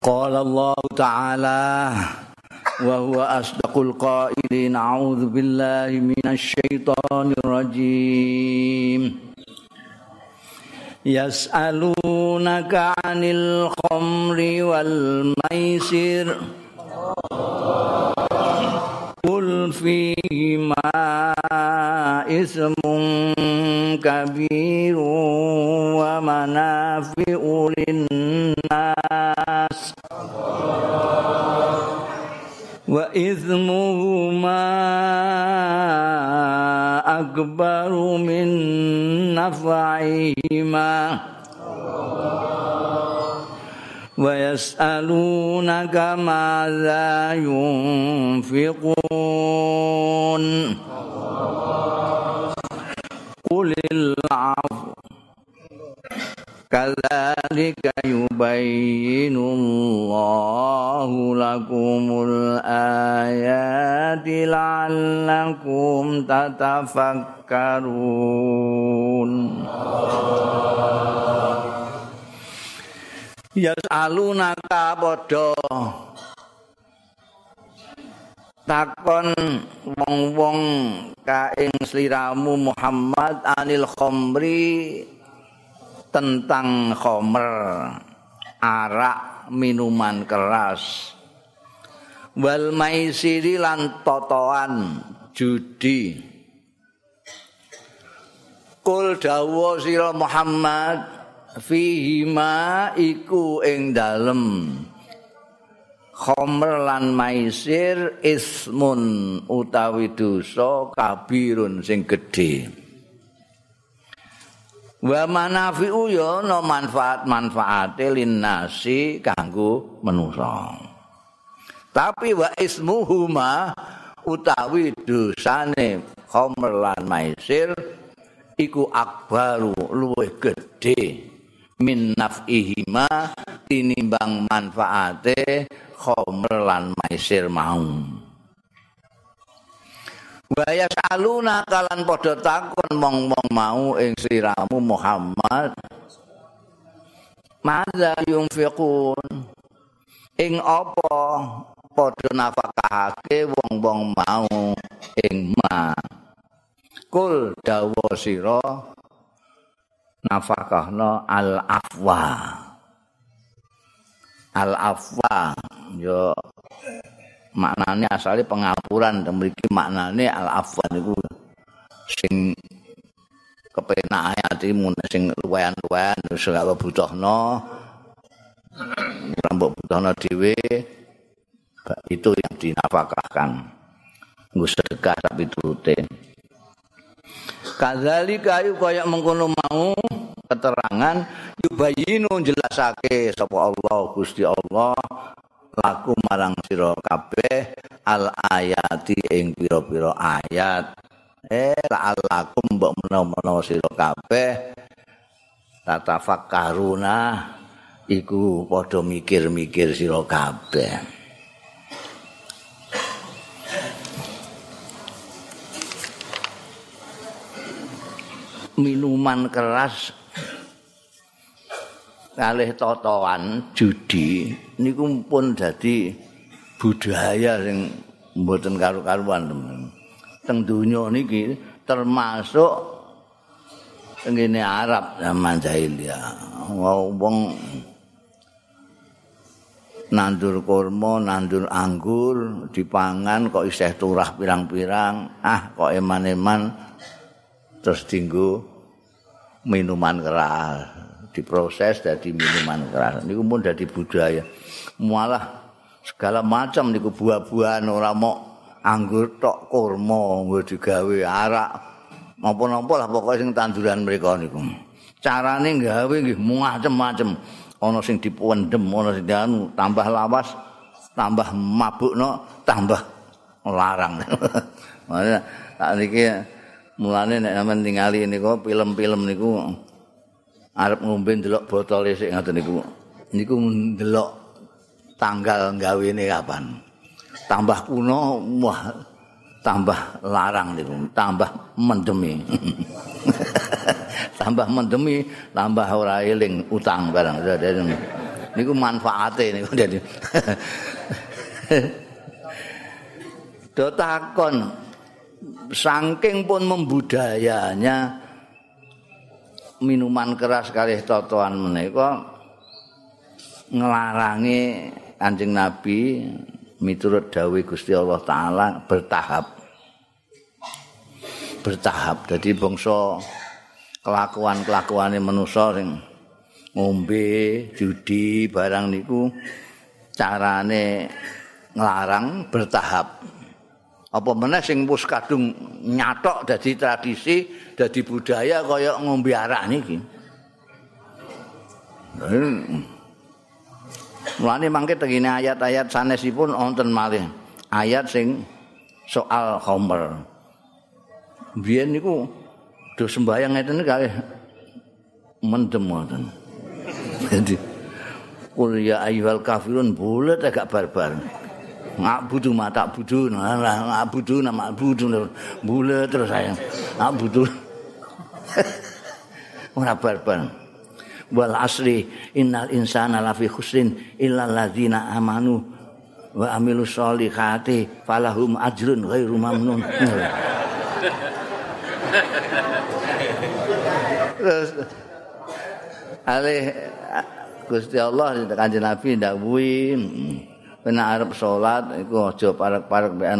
قال الله تعالى وهو أصدق القائلين أعوذ بالله من الشيطان الرجيم. يسألونك عن الخمر والميسر. قل فيهما إثم كبير ومنافع للناس. وإثمهما أكبر من نفعهما. ويسألونك ماذا ينفقون. قل العفو kadzalika yubayyinu Allahu lakumul ayati la'allakum tatafakkarun Ya aluna ka takon wong-wong kaing sliramu Muhammad anil khomri. Tentang khomer arak minuman keras. Wal maisiri lan totoan judi. Kul dawa sira Muhammad fihima iku ing dalem. Khomer lan maisir ismun utawi dosa kabirun sing gedhe wa manafi'u ya no manfaat-manfaate linnasi kanggo manusa. Tapi wa ismuhuma utawi dosane khomer lan maisir iku akbaru luwih gedhe min naf'ihima tinimbang manfaate khomer lan maisir mau Waya saluna kalan padha takon mong-mong mau ing sliramu Muhammad. Madza yunfiqun? Ing apa padha nafakahake wong-wong mau ing ma? Kul dawa sira nafakahna al afwa al afwa yo maknane asale pengapuran mriki maknane al afwa niku sing kepenak ati mun sing luwehan-luwehan wis gak butuhno rambut butuhno dhewe itu yang dinafakahkan nggo sedekah tapi turute Kadzalika ayu kaya mengkono mau keterangan yubayinu jelasake sapa Allah Gusti Allah laku marang sira kabeh al ayati ing pira-pira ayat. Eh la'allakum mbok menawa sira kabeh. Tatafakkaruna iku padha mikir-mikir sira kabeh. Minuman keras kalih totoan judi niku pun dadi budaya sing mboten karu-karuan temen. Teng donya niki termasuk ngene Arab zaman jahiliyah. Wong nandur kurma, nandur anggur, dipangan kok isih turah pirang-pirang, ah kok eman-eman terus dinggo minuman keras diproses jadi minuman keras. Niku pun jadi budaya. Malah segala macam niku buah-buahan ora mau anggur tok kurma nggo digawe arak. Napa-napa lah pokoke sing tanduran mereka niku. Carane gawe nggih macem-macem. Ana sing dipendem ana sing anu tambah lawas tambah mabukno tambah larang. Makanya tak niki Mulane nek sampean ningali niku film-film niku arep ngombe ndelok botol sik ngoten niku. Niku ndelok tanggal gawene kapan. Tambah kuno, wah tambah larang niku, tambah mendemi. tambah mendemi, tambah ora eling utang barang. niku manfaate niku dadi. Do takon saking pun membudayanya minuman keras kalih totoan menika nglarangi Kanjeng Nabi miturut dawuh Gusti Allah taala bertahap. Bertahap. Jadi bangsa kelakuan-kelakuane manusa sing ngombe, judi, barang niku carane nglarang bertahap. Apa meneh sing wis kadung nyatok dadi tradisi, dadi budaya kaya ngombe arak niki. Mulane mangke tengene ayat-ayat sanesipun wonten malih. Ayat sing soal khamr. Biyen niku do sembayang ngeten kalih mendem ngoten. Jadi Kul ya ayyuhal kafirun bulet agak barbar. Ngabudu mata budu, ngabudu nama budu bulet terus saya. Ngabudu. Ora barbar. Wal asri innal insana lafi khusrin illal ladzina amanu wa amilus solihati falahum ajrun ghairu mamnun. Terus alih Gusti Allah kanjeng Nabi ndawuhi nek arep salat iku aja parek-parek mek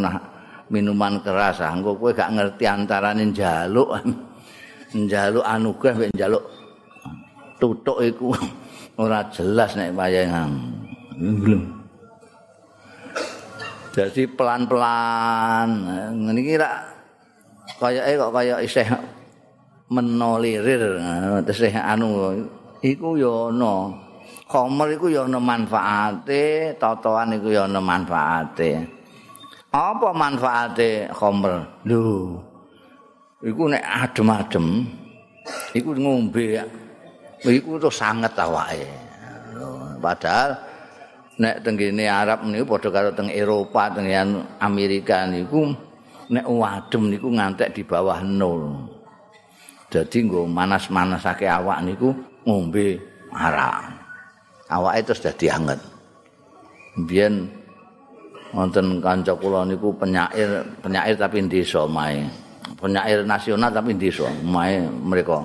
minuman keras. Engko kowe gak ngerti antarane njaluk. Njaluk anugerah mek njaluk tutuk iku. Ora jelas nek wayahan belum. Jadi pelan-pelan. Ngene iki rak kayake kok kaya isih menolirir tesih anu iku ya ana Khomer iku ya ana manfaate, totoan iku ya ana manfaate. Apa manfaate khomer? Lho. Iku nek adem-adem iku ngombe iku terus sanget awake. Padahal nek tenggene Arab niku padha karo teng Eropa, teng Amerika niku nek adem niku ngantek di bawah nol. Jadi nggo manas-manasake awak niku ngombe arak. Awake terus dadi anget. Biyen wonten kanca kula niku penyair, penyair tapi desa mae. Penyair nasional tapi desa mae mereka.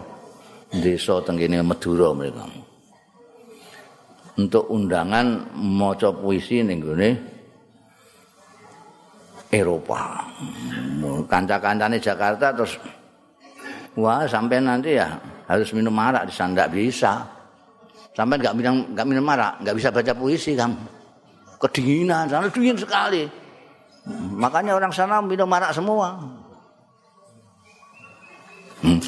Desa tenggene Madura mereka. Untuk undangan maca puisi ning gone Eropa. Kanca-kancane Jakarta terus wah sampai nanti ya harus minum arak di sana bisa. Sampai nggak minum nggak minum marak, nggak bisa baca puisi kamu. Kedinginan, sana dingin sekali. Makanya orang sana minum marak semua. Hmm.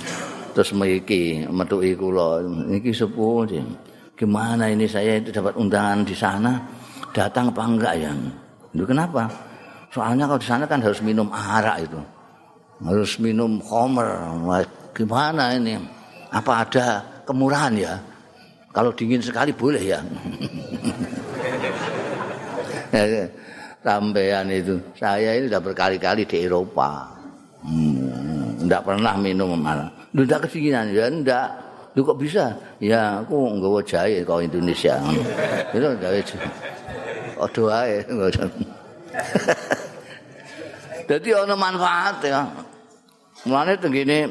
Terus miki metuki kula, niki sepuh Gimana ini saya itu dapat undangan di sana? Datang apa enggak ya? Itu kenapa? Soalnya kalau di sana kan harus minum arak itu. Harus minum homer. Gimana ini? Apa ada kemurahan ya? Kalau dingin sekali boleh ya. Sampean itu, saya ini sudah berkali-kali di Eropa. Hmm, enggak pernah minum malah. Lu enggak kedinginan ya enggak. Lu kok bisa? Ya aku nggawa jahe kau Indonesia. Itu jahe. Doa ya. Jadi ana manfaat ya. Mulane tenggene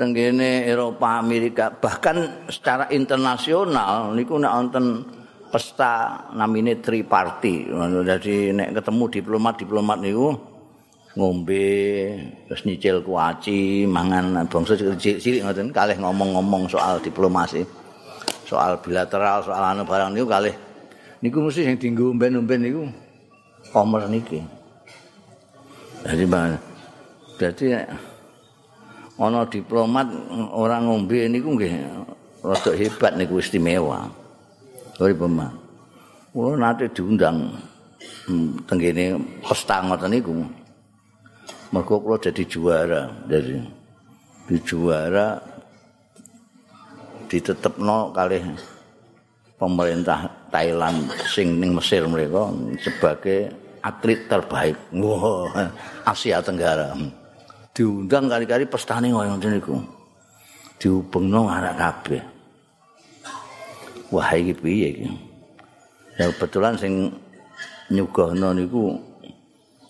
tenggene Eropa Amerika bahkan secara internasional niku nek wonten pesta namine triparty jadi nek ketemu diplomat-diplomat niku ngombe terus nyicil kuaci mangan bangsa cilik ngoten kalih ngomong-ngomong soal diplomasi soal bilateral soal anu barang niku kalih. Niku mesti sing dienggo umben-umben niku komer niki. Jadi jadi ana diplomat orang ngombe niku nggih rada hebat niku istimewa. Ora pemah. Kula nate diundang hmm, tenggene pesta ngoten niku. Mergo kula jadi juara dari di juara ditetepno kalih pemerintah Thailand sing ning Mesir mereka sebagai atlet terbaik wow, Asia Tenggara. Diundang kali-kali pestane ngono niku. Dihubungno anak kabeh. Wah iki piye iki? Ya kebetulan sing nyugono niku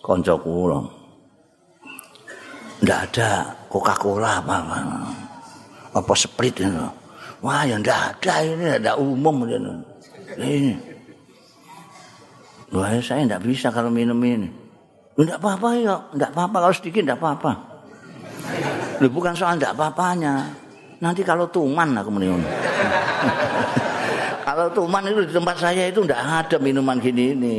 kanca kula. Ndak ada Coca-Cola apa, apa. Sprite itu. Wah, ya ndak ada ini, ada umum ini. Wah, saya ndak bisa kalau minum ini. Ndak apa-apa ya, ndak apa-apa kalau sedikit ndak apa-apa. Lu bukan soal ndak apa-apanya. Nanti kalau tuman aku minum. kalau tuman itu di tempat saya itu ndak ada minuman gini ini.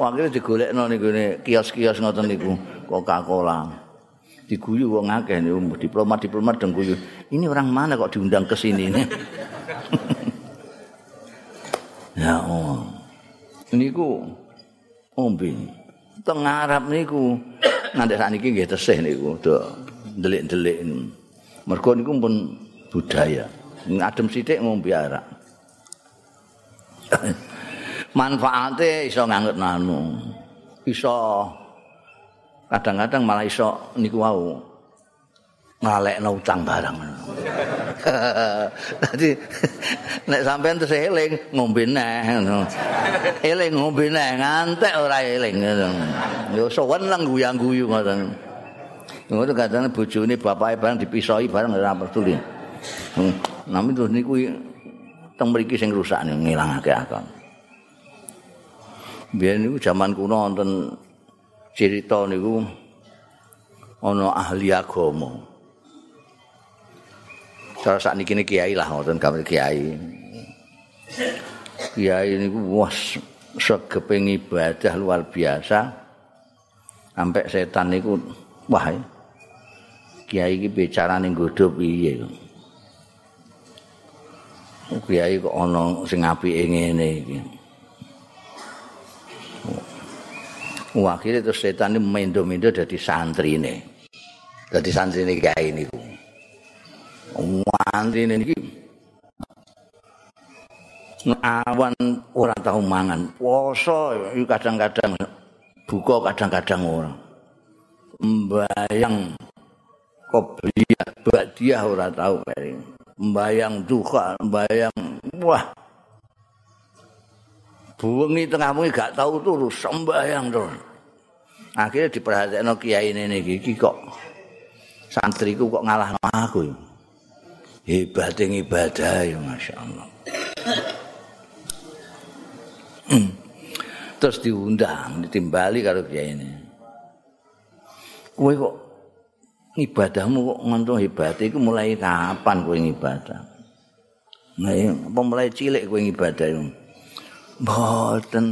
Wah, akhirnya digolek nih kios-kios ngoten niku Coca-Cola. Diguyu wong akeh diplomat-diplomat guyu. Ini orang mana kok diundang ke sini nih? ya oh. Niku ombe. Teng Arab niku nganti sakniki nggih tesih niku delik-delik. Mergo niku pun budaya. Adem sithik ngombe arak. manfaate iso nganggep nanu iso kadang-kadang malah iso niku wau ngalekno utang barang dadi nek sampean terus eling ngombe neh ngono. Eling ngombe neh ngantek ora eling yo sowan lang guyang-guyu ngoten ngono kadang bojone bapake barang dipisoi barang ora peduli hmm. nami terus niku teng mriki sing rusak ngilangake akal biyen niku jaman kuno wonten cerita niku ana ahli agama. Cara sakniki niki kiai lah wonten kamar kiai. Kiai niku wis segepeng ibadah luar biasa. Sampai setan niku wah kiai iki bicara ning godho piye. Kiai kok ana sing apike ngene iki. akhirnya terus setan ini mendo-mendo jadi santri ini jadi santri ini ini santri ini ngawan orang tahu mangan poso kadang-kadang buka kadang-kadang orang membayang kopiah dia orang tahu kayak membayang duka membayang wah. Buwengi tengah wengi gak tahu turu sembahyang terus. Akhirnya diperhatikan kiai ini iki kok santriku kok ngalah aku hebat ibadah ya masya Allah hmm. terus diundang ditimbali kalau kiai ini kue kok ibadahmu kok ngantuk hebat itu mulai kapan kue ibadah nah, apa mulai cilik kue ibadah itu Boten,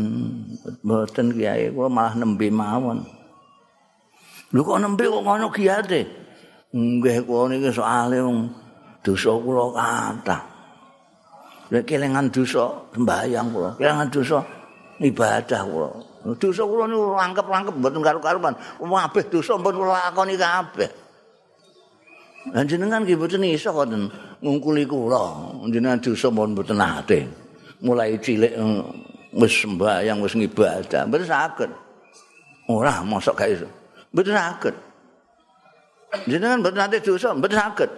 boten kiai, kula malah nembe mawon. Lho kok nembe kok ngono kiate? Nggih kula niki wong dosa kula kathah. Lek kelengan dosa sembahyang kula, kelengan dosa ibadah kula. Dosa kula niku rangkep-rangkep mboten karo-karuan. Kabeh dosa mboten kula lakoni kabeh. Lan jenengan nggih mboten iso konten ngungkuli kula. Jenengan dosa mboten ate. mulai cilik eh, wis sembahyang wis ngibadah mboten saged ora mosok gak iso mboten saged jenengan mboten nate dosa mboten saged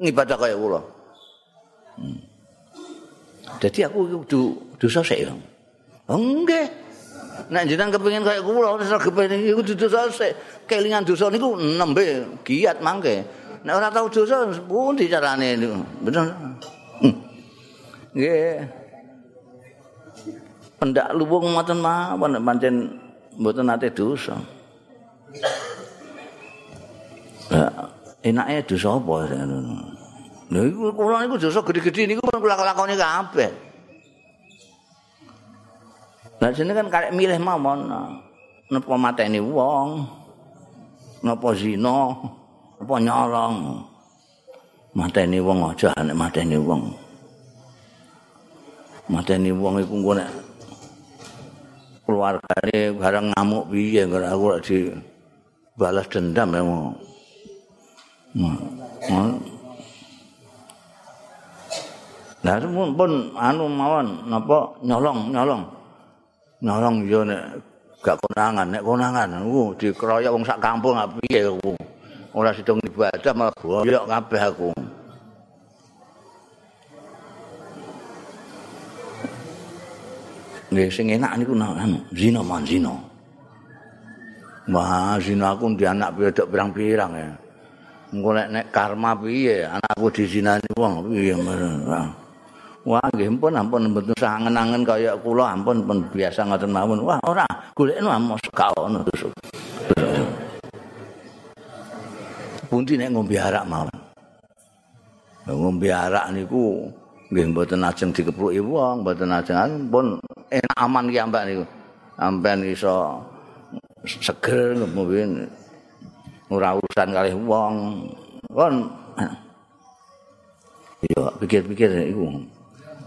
ngibadah kaya kula. Hmm. jadi aku kudu dosa sik nggih. Nek jenengan kepengin kaya kula wis kepengin iku dosa sik. Kelingan dosa niku nembe giat mangke nek ora tau dosa pundi carane niku? Bener. Hmm. nggih. Pendak luwung ngoten mawon pancen mboten nate dosa. Ya, enake dosa apa Lha iku kula niku dosa gedhe-gedhe niku kula lakoni kabeh. Lah jenenge kan karek milih mawon napa mateni wong, napa zina, apa nyolong. Mateni wong aja nek mateni wong. Mateni wong iku engko nek keluargane bareng ngamuk piye kok aku di balas dendam ya mau. Lah pun, pun anu mawon napa nyolong-nyolong. Nyolong yo nek gak konangan, nek konangan niku dikeroyok wong sak kampung apiye aku. Ora sidung ibadah malah boyok kabeh aku. Nggih sing enak niku anu zina man zina. Wah, zina aku di anak pedok pirang-pirang ya. Engko nek karma piye anakku dizinani wong piye Wah, nggih pun ampun mboten sangen-angen kaya kula ampun pun biasa ngoten mawon. Wah, ora golekno amos gak ono terus. Pundi nek ngombe arak mawon. Ngombe arak niku nggih mboten ajeng dikepruki wong, mboten ajeng pun enak aman ki ambak niku. Sampeyan iso seger kemudian ora urusan kali wong. Kon Yo pikir-pikir iku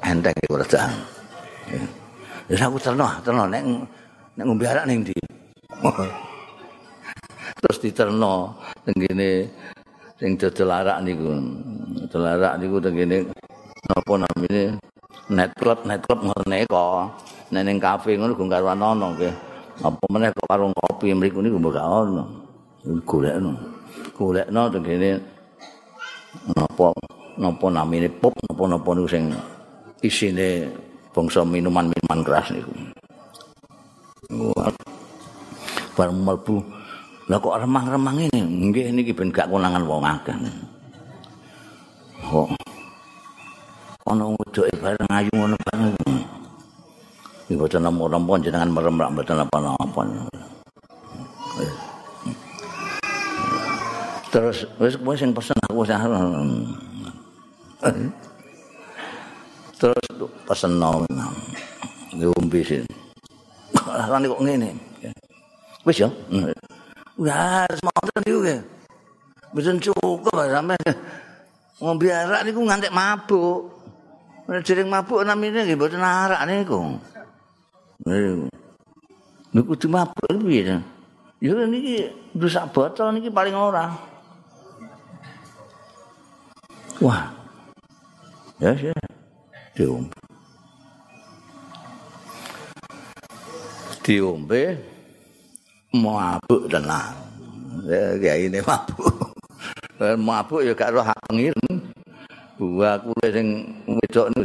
enteng iku kerjaan. Wis aku terno, terno nek nek ngombe arak ning ndi. Terus diterno teng kene sing dodol arak niku. Dodol arak niku teng kene napa namine net club net club ngono kok nek ning kafe ngono go karo ana nggih apa meneh kok warung kopi mriku niku mbok gak ono golekno. Golekno teng kene napa napa namine pop napa-napa niku sing isine bangsa minuman-minuman keras niku. Bar mlebu. Lah kok remang-remang ini? Nggih niki ben gak konangan wong akeh. Kok ana wedoke bareng ayu ngono bareng. Iki boten nampa jenengan merem rak napa-napa. Terus wis kowe sing pesen aku sing Terus pesen no. Ngombe sih. Lah kok ngene. Wis ya. Wah, semono iki. Mboten cukup sampe ngombe arak niku ngantek mabuk. Dereng mabuk namine nggih mboten arak niku. Niku kudu mabuk piye? Ya niki rusak botol niki paling ora. Wah. Ya ya. Diombe. Diombe mabuk tenang. Ya kayak ini mabuk. mabuk ya gak roh hak pengiring. Gua kuwi sing wedok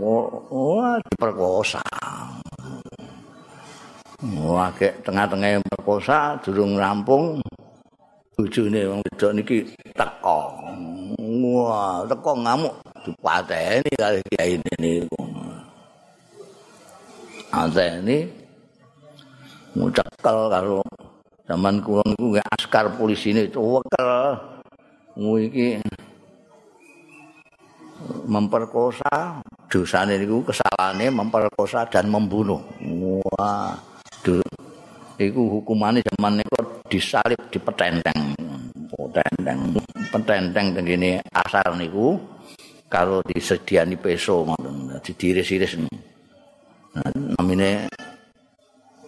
wah diperkosa. Wah, tengah-tengah perkosa durung rampung. Bojone wong wedok niki teko. Wah, teko ngamuk dipateni kali kiai niku. Anteni ngucekel karo zaman kula niku askar polisi ini wekel. Iki memperkosa dosane niku kesalahane memperkosa dan membunuh wah iku hukumane zaman niku disalib di petenteng petenteng petenteng tengene asar niku kalau disediani peso ngoten dadi diris-iris namine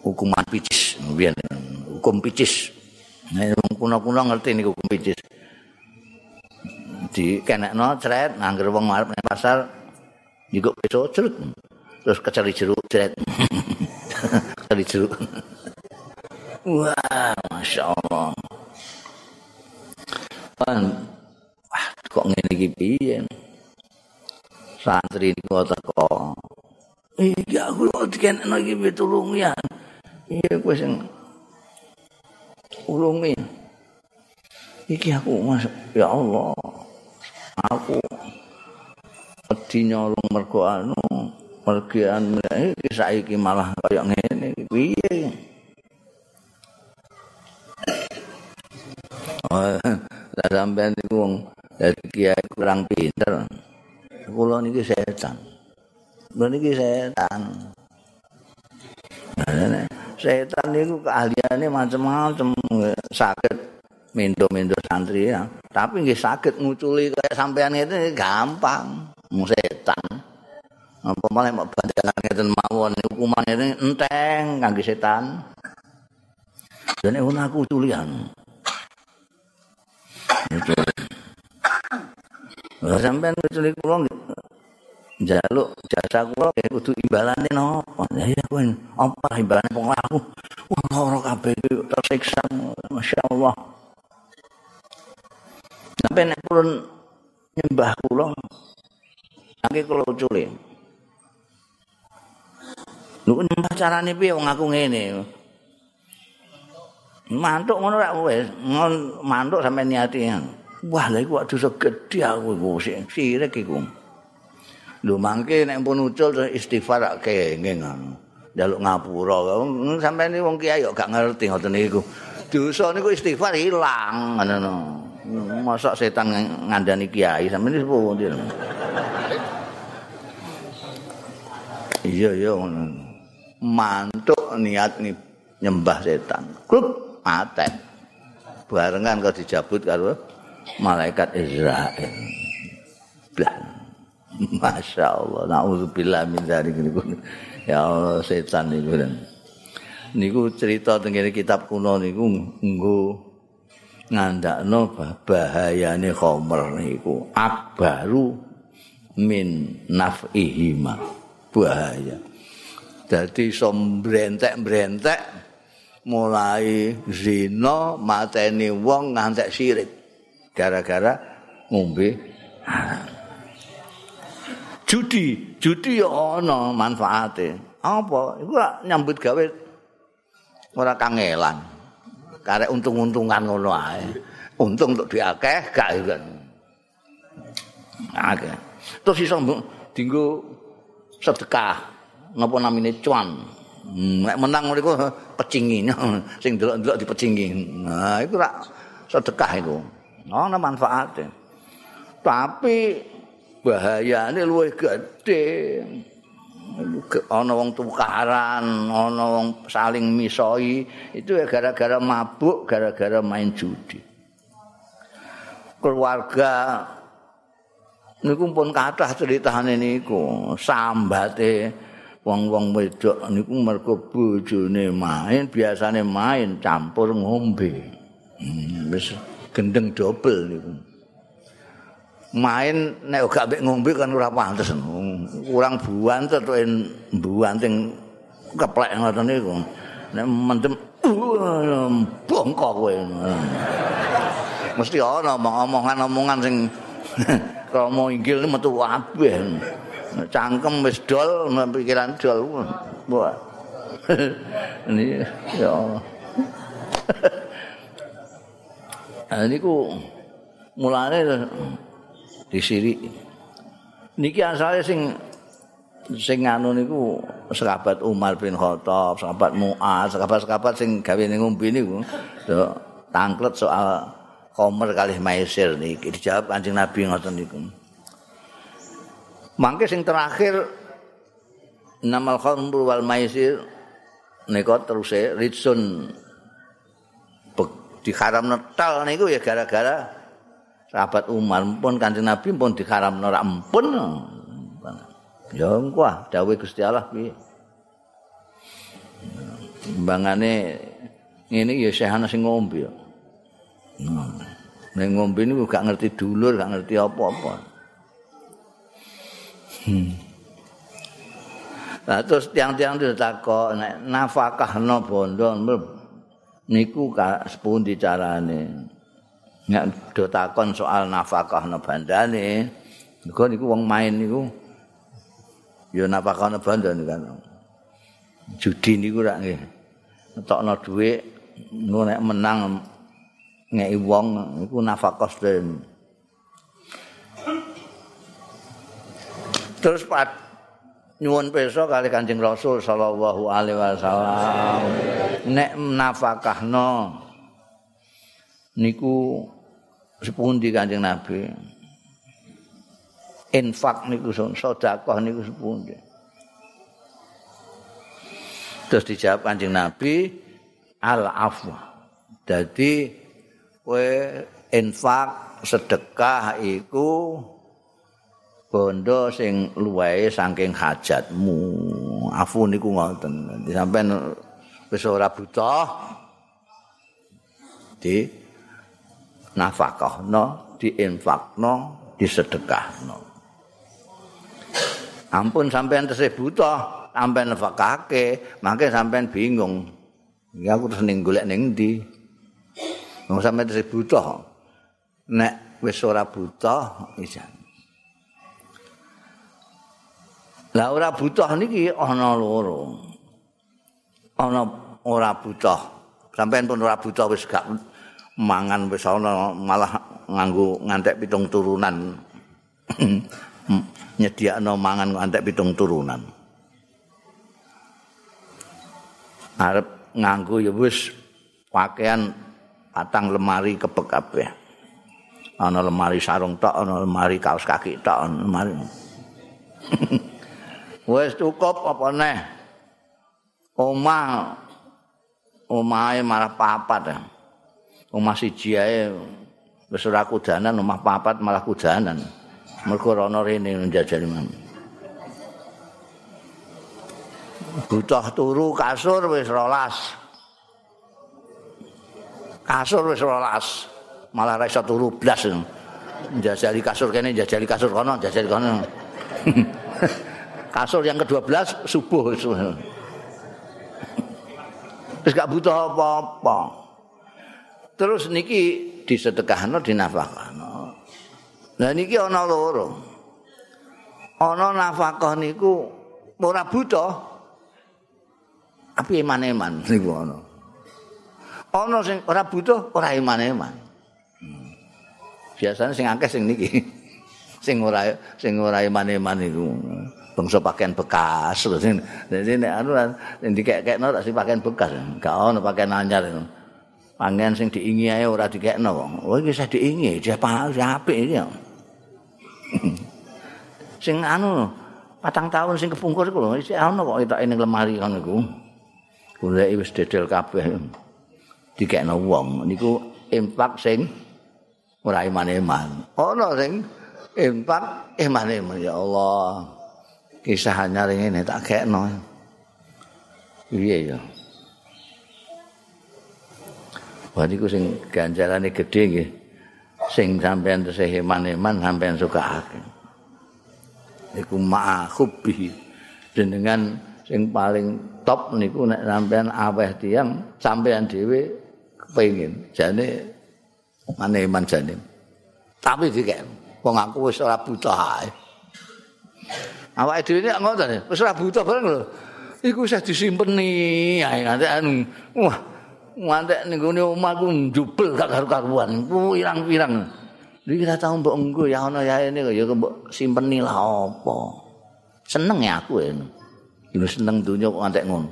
hukuman picis biyen hukum picis. Nek kuno-kuno ngerti niku hukum picis. Di kenekno cret ngangger wong arep nang pasar nyuguk peso cerut terus kecari jeruk cret kecari jeruk. Wah masya Allah Pan, wah kok ngene iki piye santri iki kok teko. Iya aku kok dikenekno iki pitulung ya. Iya kowe sing ulungi. Iki aku mas ya Allah. Aku wedi nyolong mergo anu mergian iki saiki malah kaya ngene. Piye? Oh, sampean niku wong dadi kiai kurang pinter. Kula niki setan. Kula niki setan. setan niku keahliane macam-macam sakit mendo-mendo santri ya. Tapi nggih saged nguculi kayak sampean itu gampang. Mung setan. Apa malah mau bandalan ngeten mawon hukuman ini enteng kangge setan. Dan ini aku culian. Itu. Sampean nguculi kula njaluk jasa kula kudu imbalane napa? Ya iya kuwi apa imbalane wong aku. Wah ora kabeh tersiksa. Masyaallah. Sampai nek purun nyembah kula. Nangke kula ucule. Lho nyembah carane piye wong aku ngene. Mantuk ngono rak wis, mantuk sampe niati. Wah, lha iku dosa gedhe aku iku sirik iku. Lho mangke nek pun ucul istighfar kenging Jaluk ngapura. Sampe ini wong kiai kok gak ngerti ngoten niku. Dosa niku istighfar ilang ngono. Mosok setan ngandani kiai sampe ini pundi. Iya iya mantuk niat nyembah setan. Klub mate. Barengan kok dijabut karo malaikat Israel. Blah. Masya Allah. Na'udzubillah min dzalik Ya Allah setan niku. Niku cerita tengene kitab kuno niku nggo ngandakno bahayane khamr niku akbaru min naf'ihima bahaya. Dadi iso mbrentek-mbrentek mulai zina mateni wong ngantek sirik gara-gara ngombe judi judi ya ana manfaate. Apa? Iku nyambut gawe ora kangelan. Karek untung-untungan ngono ae. Untung untuk diakeh gak kan akeh. Terus iso dinggo sedekah. Napa namine cuan? Hmm, nek menang niku pecingi. Sing delok-delok dipecingi nah iku rak sedekah iku ana manfaate tapi bahayane luwih gedhe ana wong tukaran ana wong saling misoi. Itu ya gara-gara mabuk gara-gara main judi. Keluarga niku pun kathah critane niku. Sambate wong-wong wedok niku mergo bojone main biasane main campur ngombe. Hmm, gendeng dobel niku. Main nek gak mbek ngombe kan ora pantes kurang buantet to buanting keplek ngoten niku. Nek mendem bongkok kowe. Mesti ana omong-omongan-omongan sing kromo inggil metu kabeh. Cangkem wis dol pikiran dol wah. Ini ya. Allah nah, ini ku mulane disiri niki asalnya sing sing anu niku sahabat Umar bin Khattab, sahabat Mu'ad, sahabat-sahabat sing gawe ning ngombe niku tangklet soal Khomer kalih Maisir niki dijawab Kanjeng Nabi ngoten niku. Mangke sing terakhir namal khamru wal maisir nika terus ritsun diharam netal niku ya gara-gara sahabat Umar pun kanjeng Nabi pun diharam ora ampun. Ya engko ah dawuh Gusti Allah piye. Mbangane ngene ya sehana sing ngombe ya. Ning ngombe niku gak ngerti dulur, gak ngerti apa-apa. Hmm. Nah, terus tiang-tiang itu takut, nafkah no bondo, niku sepundi carane. Nek do takon soal nafkah bandane, niku niku wong main niku. Ya nafkah bandane kan. Judi niku rak nggih. Netokno dhuwit, ngono nek menang ngeki wong niku nafkah terus pat nyuwun pirsa kali Kanjeng Rasul sallallahu alaihi wasallam. Nek nafakahno niku sepundi Kanjeng Nabi? Infak niku sedekah niku sepundi? Terus dijawab Kanjeng Nabi al afwa dadi kowe infak sedekah iku bondo sing luwahe saking hajatmu. Afu niku ngoten. Sampean wis ora butuh di nafkahno diinfakno disedekahno ampun sampean tesih butuh sampean nafkahake mangke sampean bingung. Ya aku terus ning golek ning ndi wong sampean tesih butuh. Nek wis ora butuh isan Lah ora butuh niki ana loro. ana ora butuh. Sampeyan pun ora butuh wis gak mangan wis ana malah nganggo ngantek pitung turunan. Nyediakno mangan ngantek pitung turunan. Arep nganggo ya wis pakaian patang lemari kebek kabeh. Ana lemari sarung tok, ana lemari kaos kaki tok, ana lemari. wis cukup apa neh? Omah omahe malah papat. Omah siji ae wis ora kudanan, omah papat malah kudanan. Mergo rono rene njajal imam. Butuh turu kasur wis rolas. Kasur wis rolas. Malah ra iso turu blas. Njajali kasur kene, njajali kasur kono, njajali kono. kasur yang ke-12 subuh. Wis gak butuh apa-apa. Terus niki disedekahno dinafkahno. Lah niki ana loro. Ana nafkah niku ora butuh. Tapi iman-iman niku ana. Ana sing ora butuh, ora iman-iman. Biasanya sing akeh sing niki. sing ora sing ora iman-iman niku. Bangsa pakaian bekas. Jadi nek anu sing dikek-kekno tak sing pakaian bekas. Gak ono pakaian anyar pangen sing diingi ae ora dikekno wong oh iki saya diingi dia apik iki sing anu patang tahun sing kepungkur iku lho isih ono kok etok ning lemari ngono iku. Golek wis dedel kabeh. Dikekno wong. Niku impak sing ora iman-iman. Ono sing impak iman-iman ya Allah kisah anyar ini tak kekno. Iya ya. Wah niku sing ganjarane gedhe nggih. Sing sampean tesih iman-iman sampean sukake. Iku ma'hubbi jenengan sing paling top niku nek sampean aweh tiyang sampean dhewe kepengin jane iman jane. Tapi dikek wong aku wis ora buta ae. Awake dhewe nek ngoten wis ora butuh bareng lho. Iku wis disimpeni ae nanti anu wah ngantek ning gone omahku njubel gak karu-karuan pirang-pirang iki kita tau mbok engko ya ana ya ini ya mbok simpeni lah apa? Seneng ya aku ini. Lu seneng dunya kok ngantek ngono.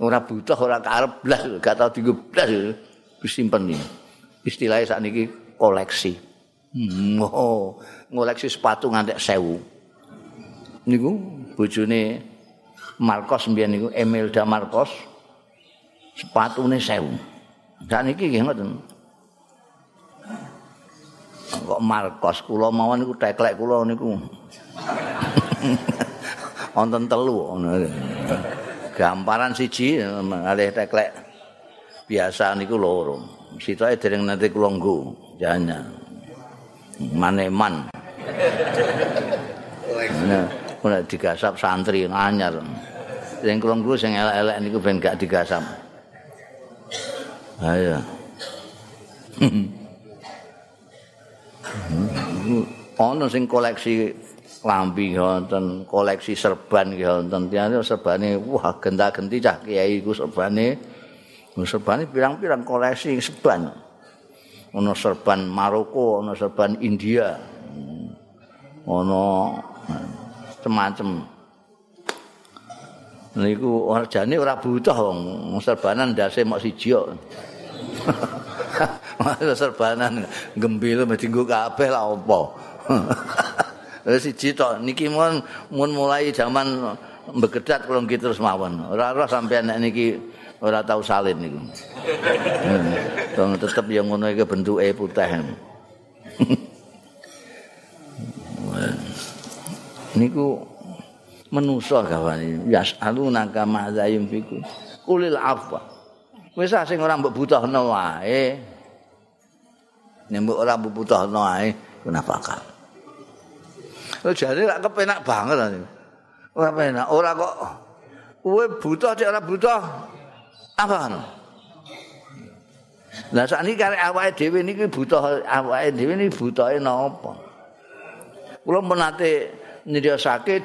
Ora butuh ora karep blas gak tau dienggo blas disimpen istilahnya saat ini koleksi. Hmm, oh, ngoleksi sepatu ngantek sewu niku bojone Marcos mbiyen niku Emilda Marcos sepatune 1000. Sak niki nggih ngoten. Kok Marcos kula mawon niku teklek kula niku. Wonten telu Gamparan siji alih teklek biasa niku loro. Sitoke dereng nanti kula nggo janya. Maneman. Nah, ora digasap santri anyar. Sing kula-kula sing elek-elek niku ben gak digasap. Ayo. Ono sing koleksi lambi wonten, koleksi serban wonten. Tiyane serbane wah genta-genti cah kiai iku serbane. Serbane pirang-pirang koleksi serban. Ono serban Maroko, ono serban India. Ono semacam niku jane ora butuh wong. Serbanan ndase mok siji kok. Serbanan gembel mesti nggo kabeh lah apa. Siji tok niki mun mun mulai zaman begedat kula nggih terus mawon. Ora ora sampean nek niki ora tau salin niku. Hmm. tetep yang ngono iki bentuke putih niku menusa gawane yasaluna kama zayum fiku. Kulil afwa. Wis sing ora mbok butuhno wae. Nek mbok ora mbok butuhno wae kenapa kan Lho jare lak kepenak banget ora ora penak. Ora kok kowe butuh cek ora butuh apa kan Lah sakniki karek awake dhewe niki butuh awake dhewe niki butuhe napa? Kula menate sakit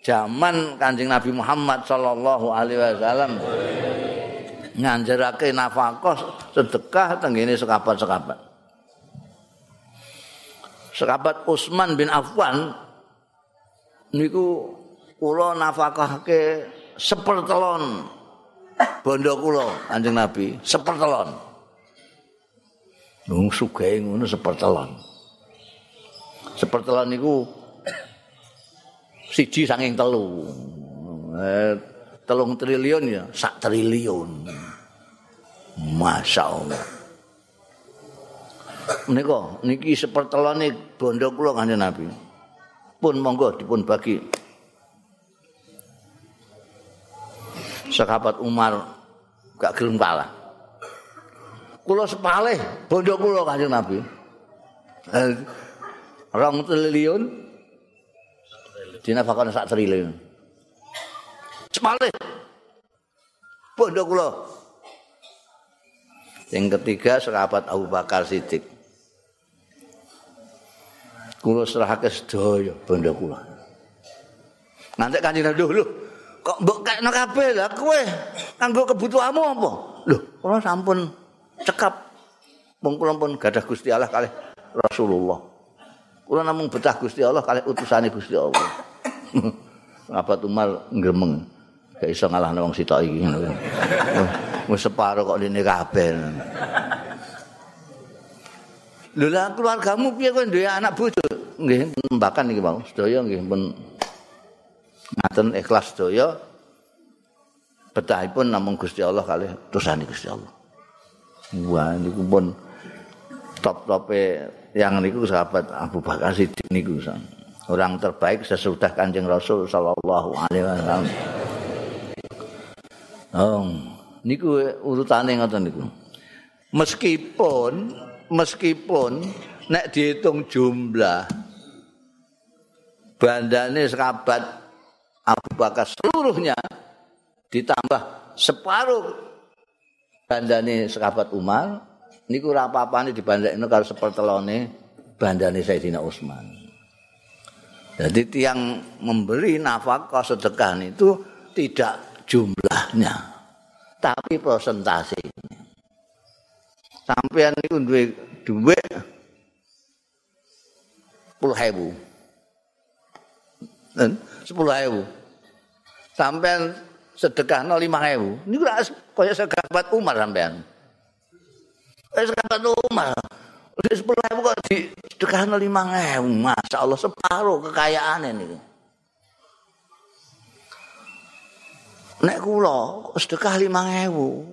zaman Kanjeng Nabi Muhammad sallallahu alaihi wasallam nganjarake nafkah sedekah tenggene sekabat-sekabat. Sekabat Utsman bin Affan niku kula nafkahake sepertelon bondo kula Kanjeng Nabi, sepertelon. Nung sugih ngono sepertelon. Sepertelon niku siji saking telu. Eh, telung triliun ya, sak triliun. Masya Allah. Menika niki sepertelone bondo kula kanjeng Nabi. Pun monggo dipun bagi. Sahabat Umar gak gelem kalah. Kula sepalih bondo kula kanjeng Nabi. Eh, rong triliun dinafakane sak triliun. Sepalih bondo kula. Yang ketiga sahabat Abu Bakar Siddiq. Kula serahake sedaya bondo kula. Nanti kanjeng Nabi lho, kok mbok kekno kabeh lah kowe kanggo kebutuhanmu apa? Lho, kula sampun cekap wong kula pun gadah Gusti Allah kalih Rasulullah. Kula namung betah Gusti Allah kalih utusane Gusti Allah. Sahabat Umar gremeng. Gak iso ngalahne wong sitok iki ngono. wis separo kok dene kabeh. Lho lah keluargamu piye kowe duwe anak bojo? Nggih, mbakan iki, Pak. Sedaya nggih pun ngaten ikhlas sedaya. Betahipun namung Gusti Allah kalih dosane Gusti Allah. Wah, niku pun top-tope yang niku sahabat Abu Bakar Siddiq niku orang terbaik sesudah Kanjeng Rasul sallallahu alaihi wasallam. Oh, niku urutane ngoten niku. Meskipun meskipun nek dihitung jumlah bandane sekabat Abu Bakar seluruhnya ditambah separuh bandane sekabat Umar niku ora apa-apane dibandingno karo sepertelone bandane Sayyidina Utsman. Jadi tiang memberi nafkah sedekah itu tidak jumlahnya, tapi presentasinya. Sampean itu duwe duit puluh ribu, sepuluh ribu. Sampean sedekah nol lima ribu. Ini udah kayak sekabat Umar sampean. Kayak sekabat Umar. Sepuluh ribu kok di nol lima ribu. Masya Allah separuh kekayaan ini. Nek kula sedekah lima ribu.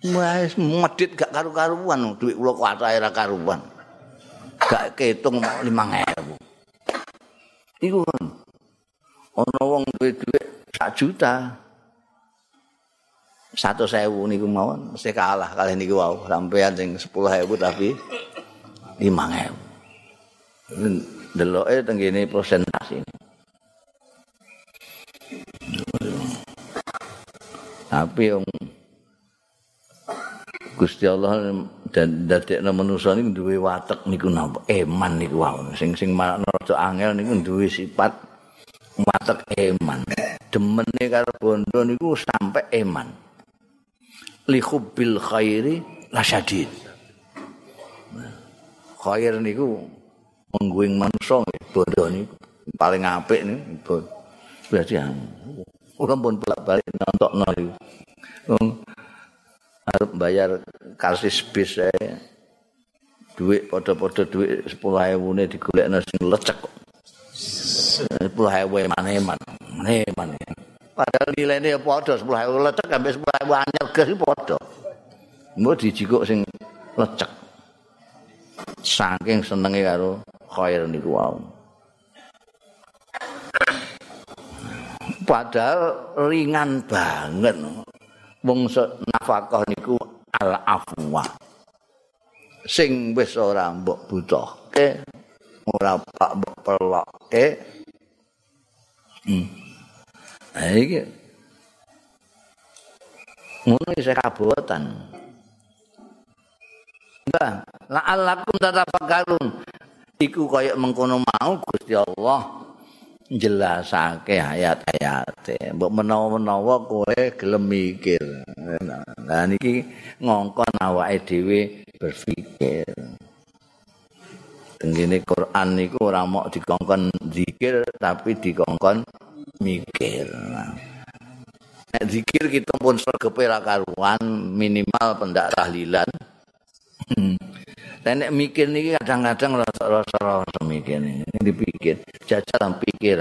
Wes medit gak karu-karuan duit kula kok ora karuan. Gak ketung 5000. Iku kan. Ana wong duwe duit 1 juta. Satu sewu niku mawon mesti kalah kali niku wau sampean sing 10.000 tapi 5.000. Deloke tenggene presentasi. Tapi yang Gusti Allah dan dadekno manusa niku duwe watek niku napa? Eman niku wae sing sing rada angel niku duwe sifat watek eman. Demene karo bondo niku sampai eman. Li hubbil khairi lasyadid khair niku mengguing manusa bondo niku. Paling apik niku berarti ora pun bolak-balik nontokno niku. Arep bayar karsis bis duit podo-podo duit sepuluh ewu ini digulekno sing lecek sepuluh ewu mana eman mana padahal nilainya podo sepuluh lecek sampai sepuluh ewu anyar gas podo mau sing lecek saking senengnya karo khair niku wau. Padahal ringan banget. Wong nafkah niku al afwa sing wis ora mbok butuhke ora pak mbok perlokke hmm. nah iki. Ngono isih kabotan Mbah, la'allakum tatafakkarun. Iku kaya mengkono mau Gusti Allah jelasake ayat-ayate. Mbok menawa-menawa kowe gelem mikir. Nah niki ngongkon awake dhewe berpikir. Tengene Quran niku ora mok dikongkon zikir tapi dikongkon mikir. Nek zikir kita pun sergepe ra karuan minimal pendak tahlilan. Dan nek mikir niki kadang-kadang rasa-rasa mikir niki dipikir, jajal pikir.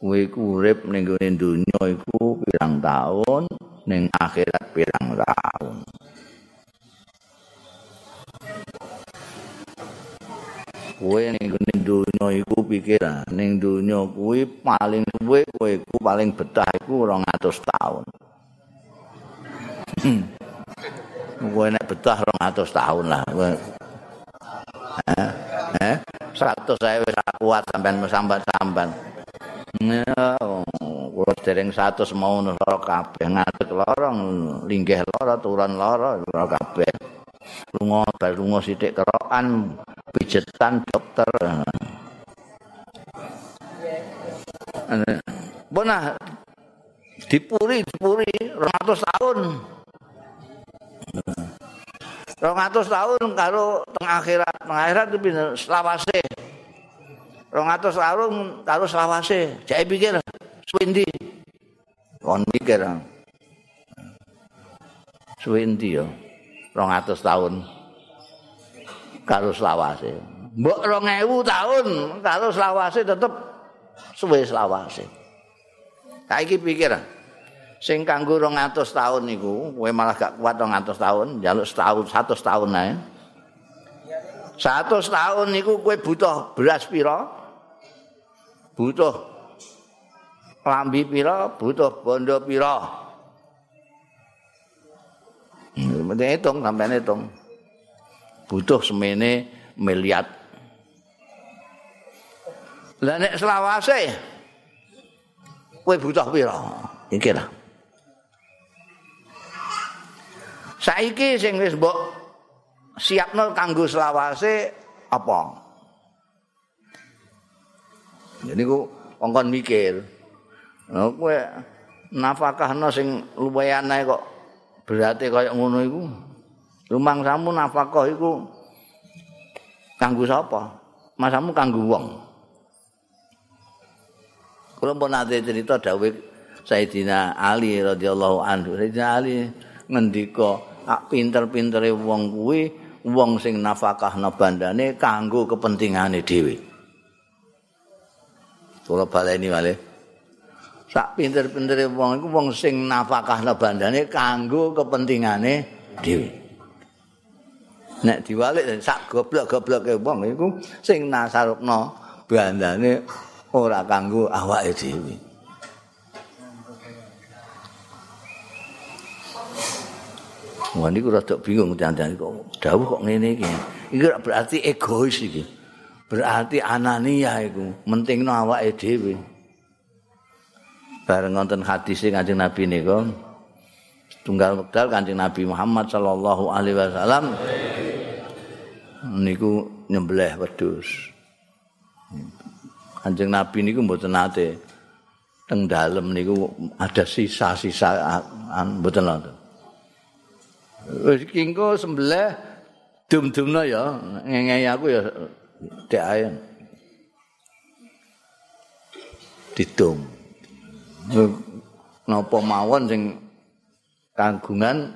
Kowe iku urip ning gone donya iku pirang tahun, ning akhirat pirang tahun. Kowe ning gone donya iku pikir, ning donya kuwi paling suwe kowe iku paling betah iku 200 tahun. Kowe nek betah 200 tahun lah. Eh, eh, 100 saya wis kuat sampean sambat-sambat. Ya, kula dereng 100 mau lara kabeh ngadeg lara, linggih lara, turun lara, lara kabeh. Lunga bar lunga sithik kerokan, pijetan dokter. Bona dipuri dipuri 200 tahun. Rong atus tahun karo teng akhirat, teng akhirat itu pinter selawase. Rong atus tahun karo selawase. Jai pikir, suwindi. Kon mikir. Suwindi yo. Rong atus tahun karo selawase. Mbok rong ewu tahun karo selawase tetep suwe selawase. Kaiki pikir. Sing kanggo 200 tahun niku kowe malah gak kuat 200 tahun njaluk setahun 100 tahun ae 100 tahun niku kowe butuh beras pira butuh lambi pira butuh bondo pira Mesti hitung, sampai hitung. Butuh semene miliat. Lah nek selawase, kowe butuh pira? Iki lah. Saiki sing wis mbok siapno kanggo selawase apa? Jadi ku kongkon mikir. Nah, kowe nafkahno sing lumayan ae kok berarti kaya ngono iku. Rumangsamu nafkah iku kanggo sapa? Masamu kanggo wong. Kula pun nate cerita dawuh Sayyidina Ali radhiyallahu anhu. Sayyidina Ali ngendika ak pinter-pintere wong kuwi wong sing nafakahna bandane kanggo kepentingane dhewe. Kula baleni wale. Sak pinter-pintere wong iku wong sing nafakahna bandane kanggo kepentingane dhewe. Nek diwalik sak goblok-gobloke wong iku sing nasarupna bandane ora kanggo awake dhewe. Wah niku rada bingung dandane kok dawuh kok ngene iki. Iki berarti egois iki. Berarti anania iku, mentingno awake dhewe. Bareng wonten hadis Kanjeng Nabi niku tunggal wekdal Kanjeng Nabi Muhammad sallallahu alaihi wasallam niku nyembelih wedhus. Kanjeng Nabi niku mboten nate teng dalem niku ada sisa-sisa mboten nonton. Wis kingko sembelih dum-dumna ya, ngengei aku ya dek ae. Didum. Napa mawon sing kanggungan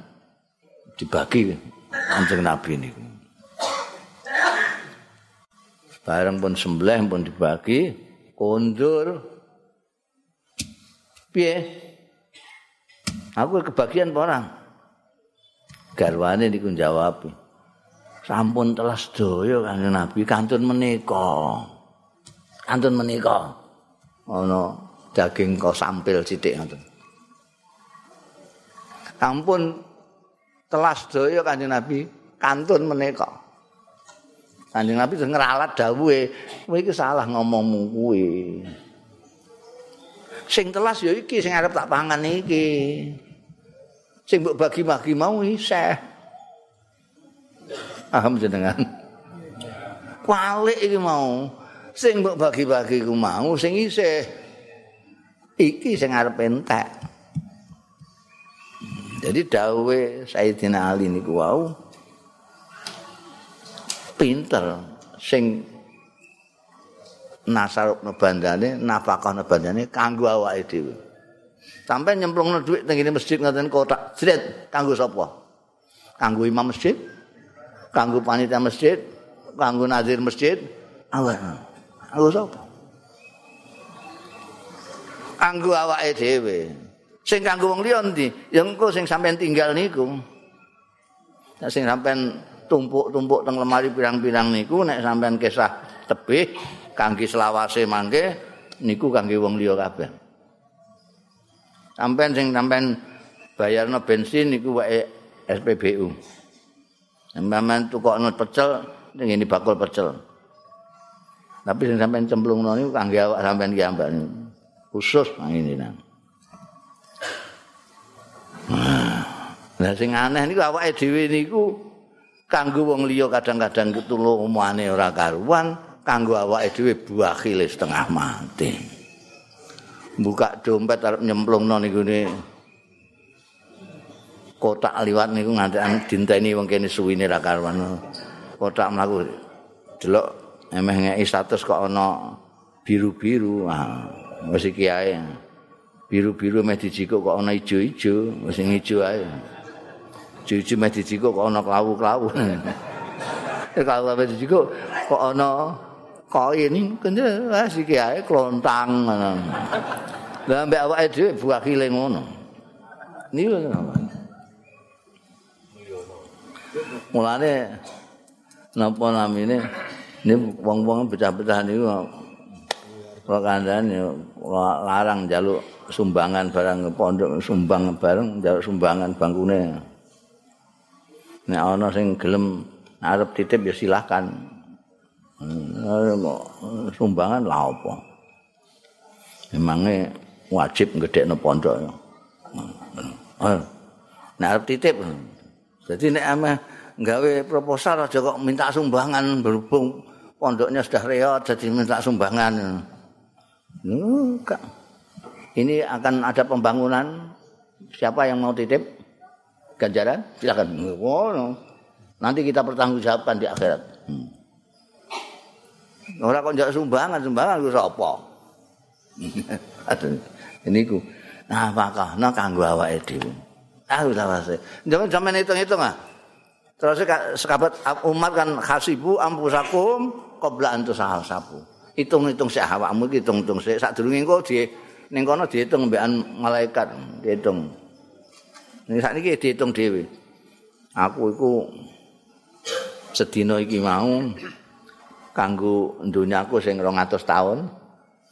dibagi Kanjeng Nabi niku. Bareng pun sembelih pun dibagi, kondur. Piye? Aku kebagian apa orang? Garwane niku jawab sampun telah sedaya kanjeng Nabi kantun menika. Kantun menika. Ana daging kok sampil sithik ngoten. Sampun telah sedaya kanjeng Nabi kantun menika. Kanjeng Nabi sing ngralat dawuhe kowe iki salah ngomongmu kuwi. Sing telas ya iki sing arep tak pangan iki sing mbok bagi-bagi mau isih. Paham jenengan? Kualik iki mau. sing mbok bagi-bagi ku mau sing isih iki sing arep entek jadi dawe Sayyidina Ali niku wau pinter sing nasaruk nebandane nafkah nebandane kanggo awake dhewe sampai nyemplungno dhuwit teng masjid ngoten kotak jret kanggo sapa? Kanggo imam masjid kanggo panitia masjid kanggo nazir masjid. Allah kanggo sapa? Kanggo awake dhewe. Sing kanggo wong liya ndi ya engko sing sampean tinggal niku. Nek sing sampean tumpuk-tumpuk teng lemari pirang-pirang niku nek sampean kesah tebih kangge selawase mangke niku kangge wong liya kabeh sampean sing sampean bayarno bensin niku wae SPBU sampean tukokno pecel ning ini bakul pecel. Tapi sing sampean cemplungno niku kangge awak sampean ki ambak khusus ini nang. Lah sing aneh niku awake dhewe niku kanggo wong liya kadang-kadang ketulung omane ora karuan, kanggo awake dhewe buakhil setengah mati. Buka dompet arep nyemplungno niku ne kotak liwat niku nganti dinteni wong kene suwine ra karuan. Kotak mlaku delok emeh ngeki status kok ana biru-biru. Ah, wis iki ae. biru-biru meh dijikuk kok ana ijo-ijo, sing ijo ae. Ijo-ijo meh dijikuk kok ana klawu-klawu. Kalau meh dijikuk kok ana koin kene wis iki ae klontang ngono. Lah mbek awake dhewe buakile ngono. Niku Mulane napa namine ini wong-wong pecah-pecah niku kok kandhane larang jaluk sumbangan barang pondok sumbang bareng njaluk sumbangan bangkune. Nek ana sing gelem arep titip ya silakan. Hmm, sumbangan lah apa? Memangnya wajib ngedekno pondok. Hmm. Nek arep titip. Jadi nek ameh gawe proposal aja kok minta sumbangan berhubung pondoknya sudah reot jadi minta sumbangan. Enggak. ini akan ada pembangunan siapa yang mau titip ganjaran silakan oh, nanti kita pertanggungjawabkan di akhirat hmm. Orang kok jauh sumbangan sumbangan itu apa ini ku nah nah kanggo awak itu ah udah pasti jangan zaman hitung hitung ah. Terus sekabat umat kan khasibu ampusakum tuh sahal sapu. Hitung hitung sih awakmu hitung hitung sih saat dulu engkau di ning kono diitung mbekan malaikat diitung ning sakniki diitung dhewe. Aku iku sedina iki mau kanggo dunyaku sing 200 tahun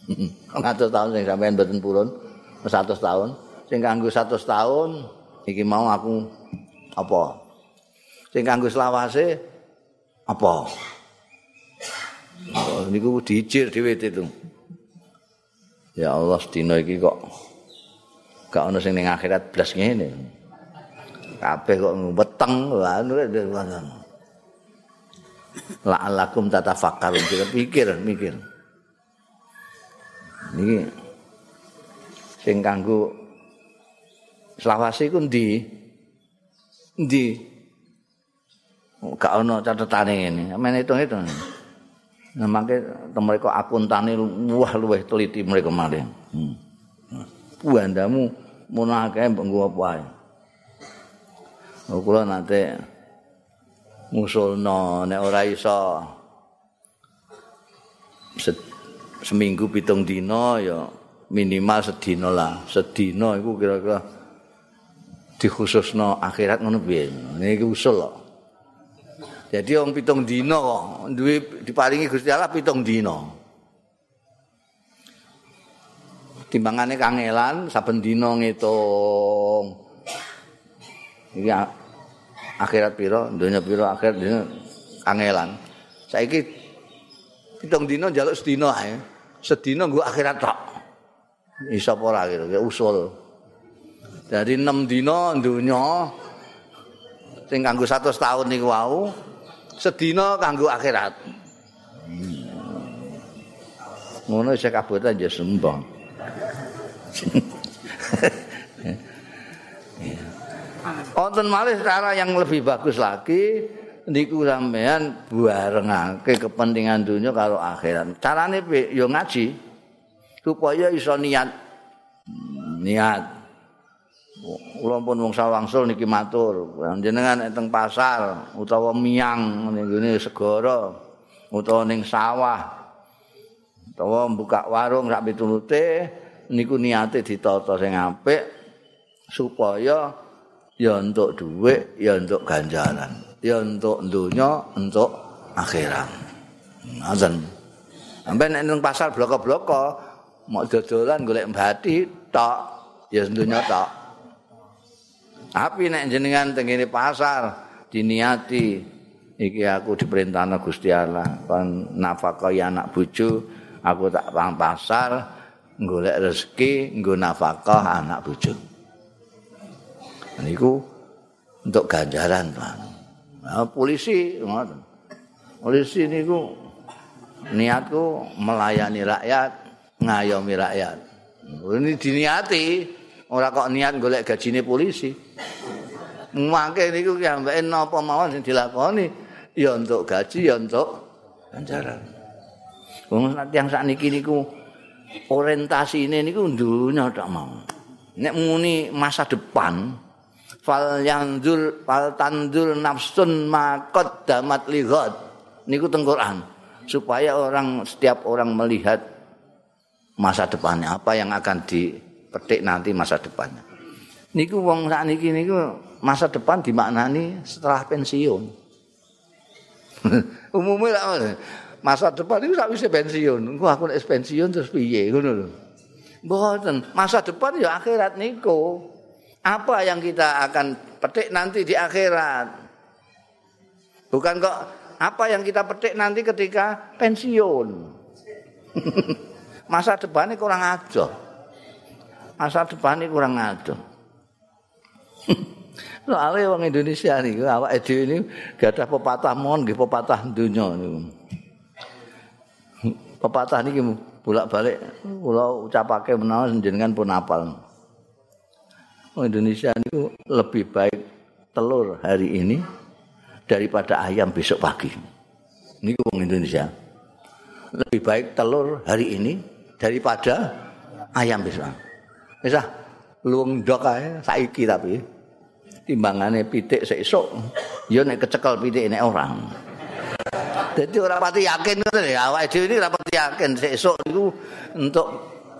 200 tahun sing sampean mboten purun. 100 tahun sing kanggo 100 tahun iki mau aku apa? Sing kanggo selawase apa? Niku diijir dhewe itu. Ya Allah sedina iki kok gak ono sing ning akhirat blas ngene. Kabeh kok weteng. Anu La'alakum tatafakkarun pikir mikir. Niki sing kanggo selawase iku ndi? Ndi? Gak ono catetane ngene. Men hitung-hitung. Nah, mangke mereka akuntane wah luweh teliti mereka malih. Hmm. Buandamu munake mbenggo apa ae. Oh, kula nate ngusulno nek ora iso seminggu pitung dina ya minimal sedina lah. Sedina iku kira-kira dikhususno akhirat ngono piye. Niki usul kok. Jadi wong pitung dina kok duwe diparingi Gusti Allah pitung dina. Timbangane kangelan saben dina ngitung. Iki akhirat pira, donya pira akhirat dina kangelan. Saiki pitung dina njaluk sedina ae. Sedina nggo akhirat tok. Iso apa ora kira usul. Dari 6 dina donya sing kanggo 100 tahun niku wau sedina kanggo akhirat. ngono isih kabotan ya sembong. Wonten malih cara yang lebih bagus lagi niku sampean barengake kepentingan dunia karo akhirat. Carane yo ngaji supaya iso niat. Niat. Kula pun wong sawangsul niki matur. Jenengan teng pasar utawa miang ning ngene segara utawa ning sawah utawa buka warung sak pitulute niku niate ditata sing apik supaya ya untuk dhuwit ya untuk ganjaran. Ya untuk donya untuk akhirat. Ngoten sampai nek pasar bloko-bloko mau dodolan golek mbati tok. Ya dunya tok. Tapi nek jenengan tengene pasar diniati. Iki aku diperintahna Gusti Allah. Kon nafkahi anak bojo aku tak pang pasar golek rezeki nggo nafkah anak bojo niku untuk ganjaran Nah, polisi ngoten. Polisi niku niatku melayani rakyat ngayomi rakyat. Ini diniati, ora kok niat golek gajine polisi. Mangke niku ki ambek napa mawon sing dilakoni ya untuk gaji ya untuk ganjaran. Wong yang sakniki niku orientasine niku dunya tak mau. Nek muni masa depan fal yanzul fal tanzul nafsun makot damat lihat niku teng Quran. Supaya orang setiap orang melihat masa depannya. Apa yang akan dipetik nanti masa depannya. Niku wong sak niki niku masa depan dimaknani setelah pensiun. Umumnya lah masa depan itu sak pensiun. Engko aku nek pensiun terus piye ngono lho. Mboten. Masa depan ya akhirat niku apa yang kita akan petik nanti di akhirat bukan kok apa yang kita petik nanti ketika pensiun masa depan ini kurang aja. Masa depan ini kurang aja. Soalnya orang Indonesia nih, awak ide ini gak ada pepatah mon, gak pepatah dunia nih. Pepatah ini bolak balik, kalau ucapake menawa jenengan pun apal. Orang Indonesia ini lebih baik telur hari ini daripada ayam besok pagi. Ini orang Indonesia. Lebih baik telur hari ini daripada ayam bisa. Bisa luwung dok ae saiki tapi timbangane pitik sesuk ya nek kecekel pitik nek orang. Jadi ora pati yakin ngoten ya awake dhewe iki ora pati yakin sesuk niku untuk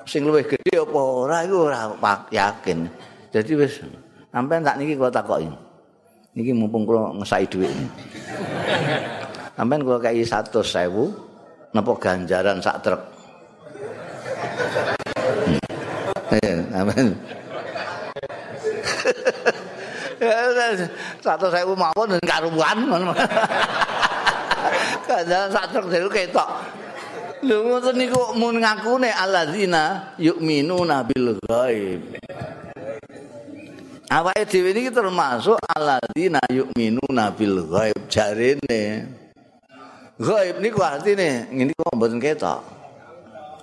sing luwih gedhe apa ora iku ora yakin. Jadi wis sampean tak niki kula takoki. Niki mumpung kula ngesai dhuwit. Sampeyan kula kei 100.000 napa ganjaran sak truk. Amin. Satu saya mawon dan karuan. Kadang satu saya ketok. Lho ngoten niku mun ngakune alladzina yu'minuna bil ghaib. Awake dhewe niki termasuk alladzina yu'minuna bil ghaib. Jarene. Ghaib niku artine ngene kok mboten ketok.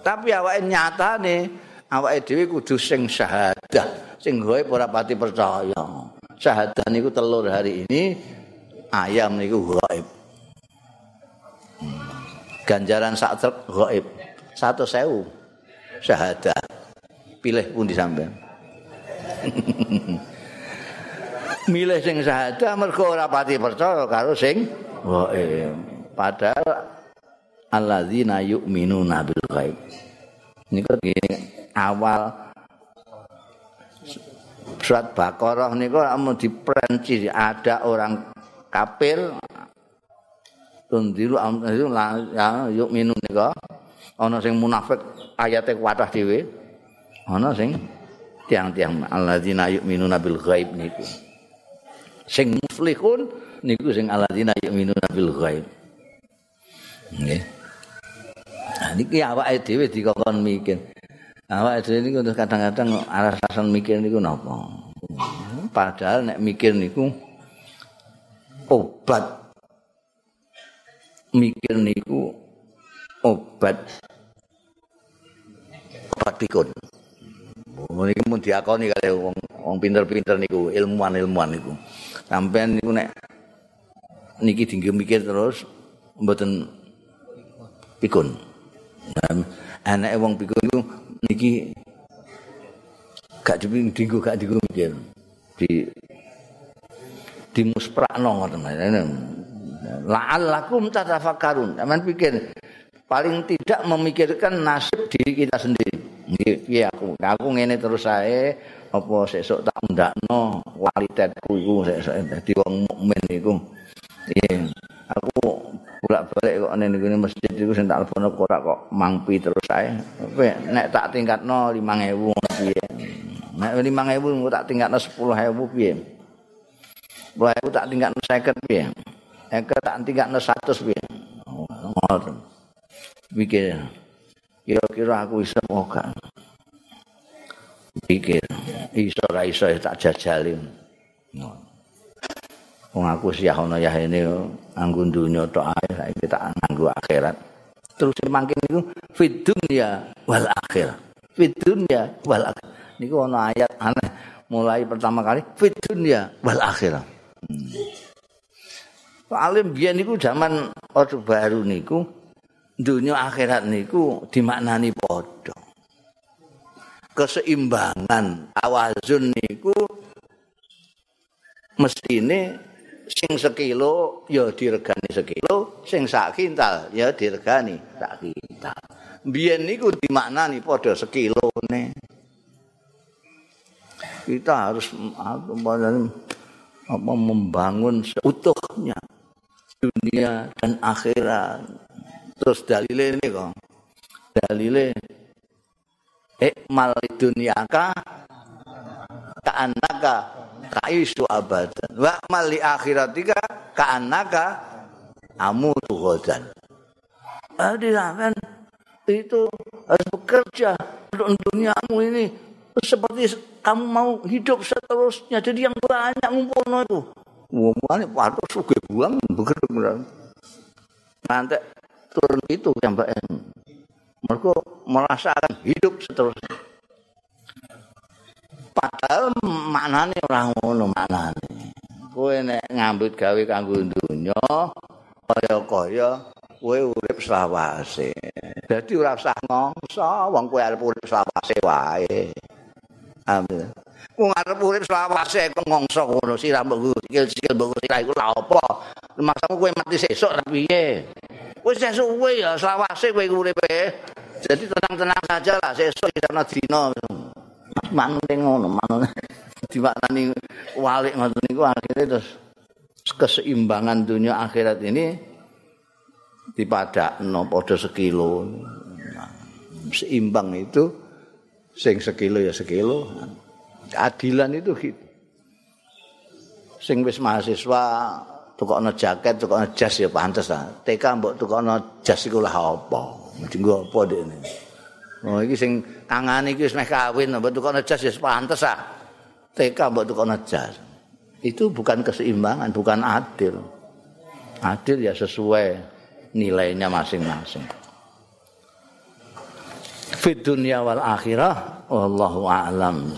Tapi awake nyatane awake dhewe kudu sing syahadah. Sing gawe ora pati percaya. Syahadah niku telur hari ini ayam niku hmm. ganjaran sak truk satu sewu. Syahadah. Pilih pun disampean milih sing syahadah mergo ora pati percaya karo sing gaib padahal alladzina yu'minuna bil ghaib. Niku awal surat Baqarah niku mau diperinci ada orang kafir tundiru ya yuk minum niku. Ana sing munafik ayate kuatah dhewe. Ana sing tiang-tiang alladzina yu'minuna bil ghaib niku sing muflihun niku sing alladzina yu'minuna bil ghaib. Nggih. Nah niki awake dhewe dikon mikir. Awak dhewe niku kadang-kadang alasan mikir niku napa? Padahal nek mikir niku obat. Mikir niku obat. Pikun. Niki mun diakoni kali wong pinter-pinter niku, ilmuwan-ilmuwan niku. Sampeyan niku nek niki dinggo mikir terus mboten pikun. Anake wong pikun niku niki gak dinggo gak dinggo mikir. Di dimusprakno ngoten. La'allakum tatafakkarun. Aman pikir paling tidak memikirkan nasib diri kita sendiri. Nggih, aku. Aku ngene terus sae apa sesuk tak ndakno kualitasku iku sesuk dadi wong mukmin iku. Iya. Aku bolak-balik kok ning ngene masjid iku sing tak lepono kok ora kok mangpi terus sae. Nek tak tingkatno 5000 ngono piye. Nek 5000 tak tingkatno 10000 piye. 10000 tak tingkatno 50 piye. Eka tak tingkatno 100 piye. Ngoten. pikir kira-kira aku bisa moga. Pikir iso ra iso tak jajali. Wong aku sih ana ya ini anggo dunya tok ae saiki tak nganggo akhirat. Terus mangkin niku fid dunya wal akhir. Fid dunya wal akhir. Niku ana ayat aneh. Mulai pertama kali fid dunya wal akhir. Hmm. Alim biyen niku zaman Orde Baru niku dunia akhirat niku dimaknani padha. Keseimbangan awazun niku mestine sing sekilo ya diregani sekilo, sing sak kintal ya diregani sak kintal. Biyen niku dimaknani padha sekilone. Kita harus membangun seutuhnya dunia dan akhirat Terus dalile ini kok. Dalile ikmal dunyaka ka'annaka ka'isu abadan. Wa amal li akhiratika ka'annaka amutu ghadan. Jadi kan itu harus bekerja untuk duniamu ini seperti kamu mau hidup seterusnya jadi yang banyak ngumpulno itu. Wong patok suge buang bekerja. Nanti turun itu mbak mereka merasakan hidup seterusnya. Padahal maknanya orang ngono maknanya kowe nek ngambut gawe kanggo dunya kaya-kaya kowe urip selawase dadi ora usah ngongso wong kowe arep urip selawase wae. Amin. Wong arep urip selawase kok ngongso ngono sira mbok sikil-sikil mbok sira iku lha apa? Maksudmu kowe mati sesuk ta piye wis suwe ya selawase kowe uripe. Jadi tenang-tenang saja lah sesuk ya ana dina. Manute ngono, manute dimaknani walik ngoten niku akhirnya terus keseimbangan dunia akhirat ini dipadakno padha sekilo. Seimbang itu sing sekilo ya sekilo. Keadilan itu gitu. Sing wis mahasiswa tukokno jaket, tukokno jas ya pantes ta. TK mbok tukokno jas iku lah apa? Dinggo apa dekne? Oh iki sing kangane iki wis meh kawin mbok tukokno jas ya pantes ta. TK mbok tukokno jas. Itu bukan keseimbangan, bukan adil. Adil ya sesuai nilainya masing-masing. Fi dunya wal akhirah wallahu a'lam